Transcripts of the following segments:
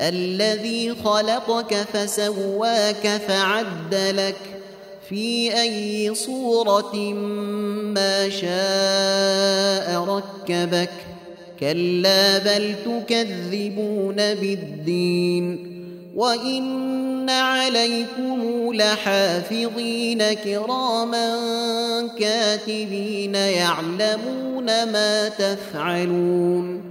الذي خلقك فسواك فعدلك في أي صورة ما شاء ركبك كلا بل تكذبون بالدين وإن عليكم لحافظين كراما كاتبين يعلمون ما تفعلون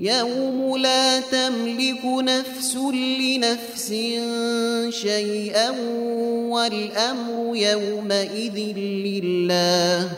يوم لا تملك نفس لنفس شيئا والأمر يومئذ لله.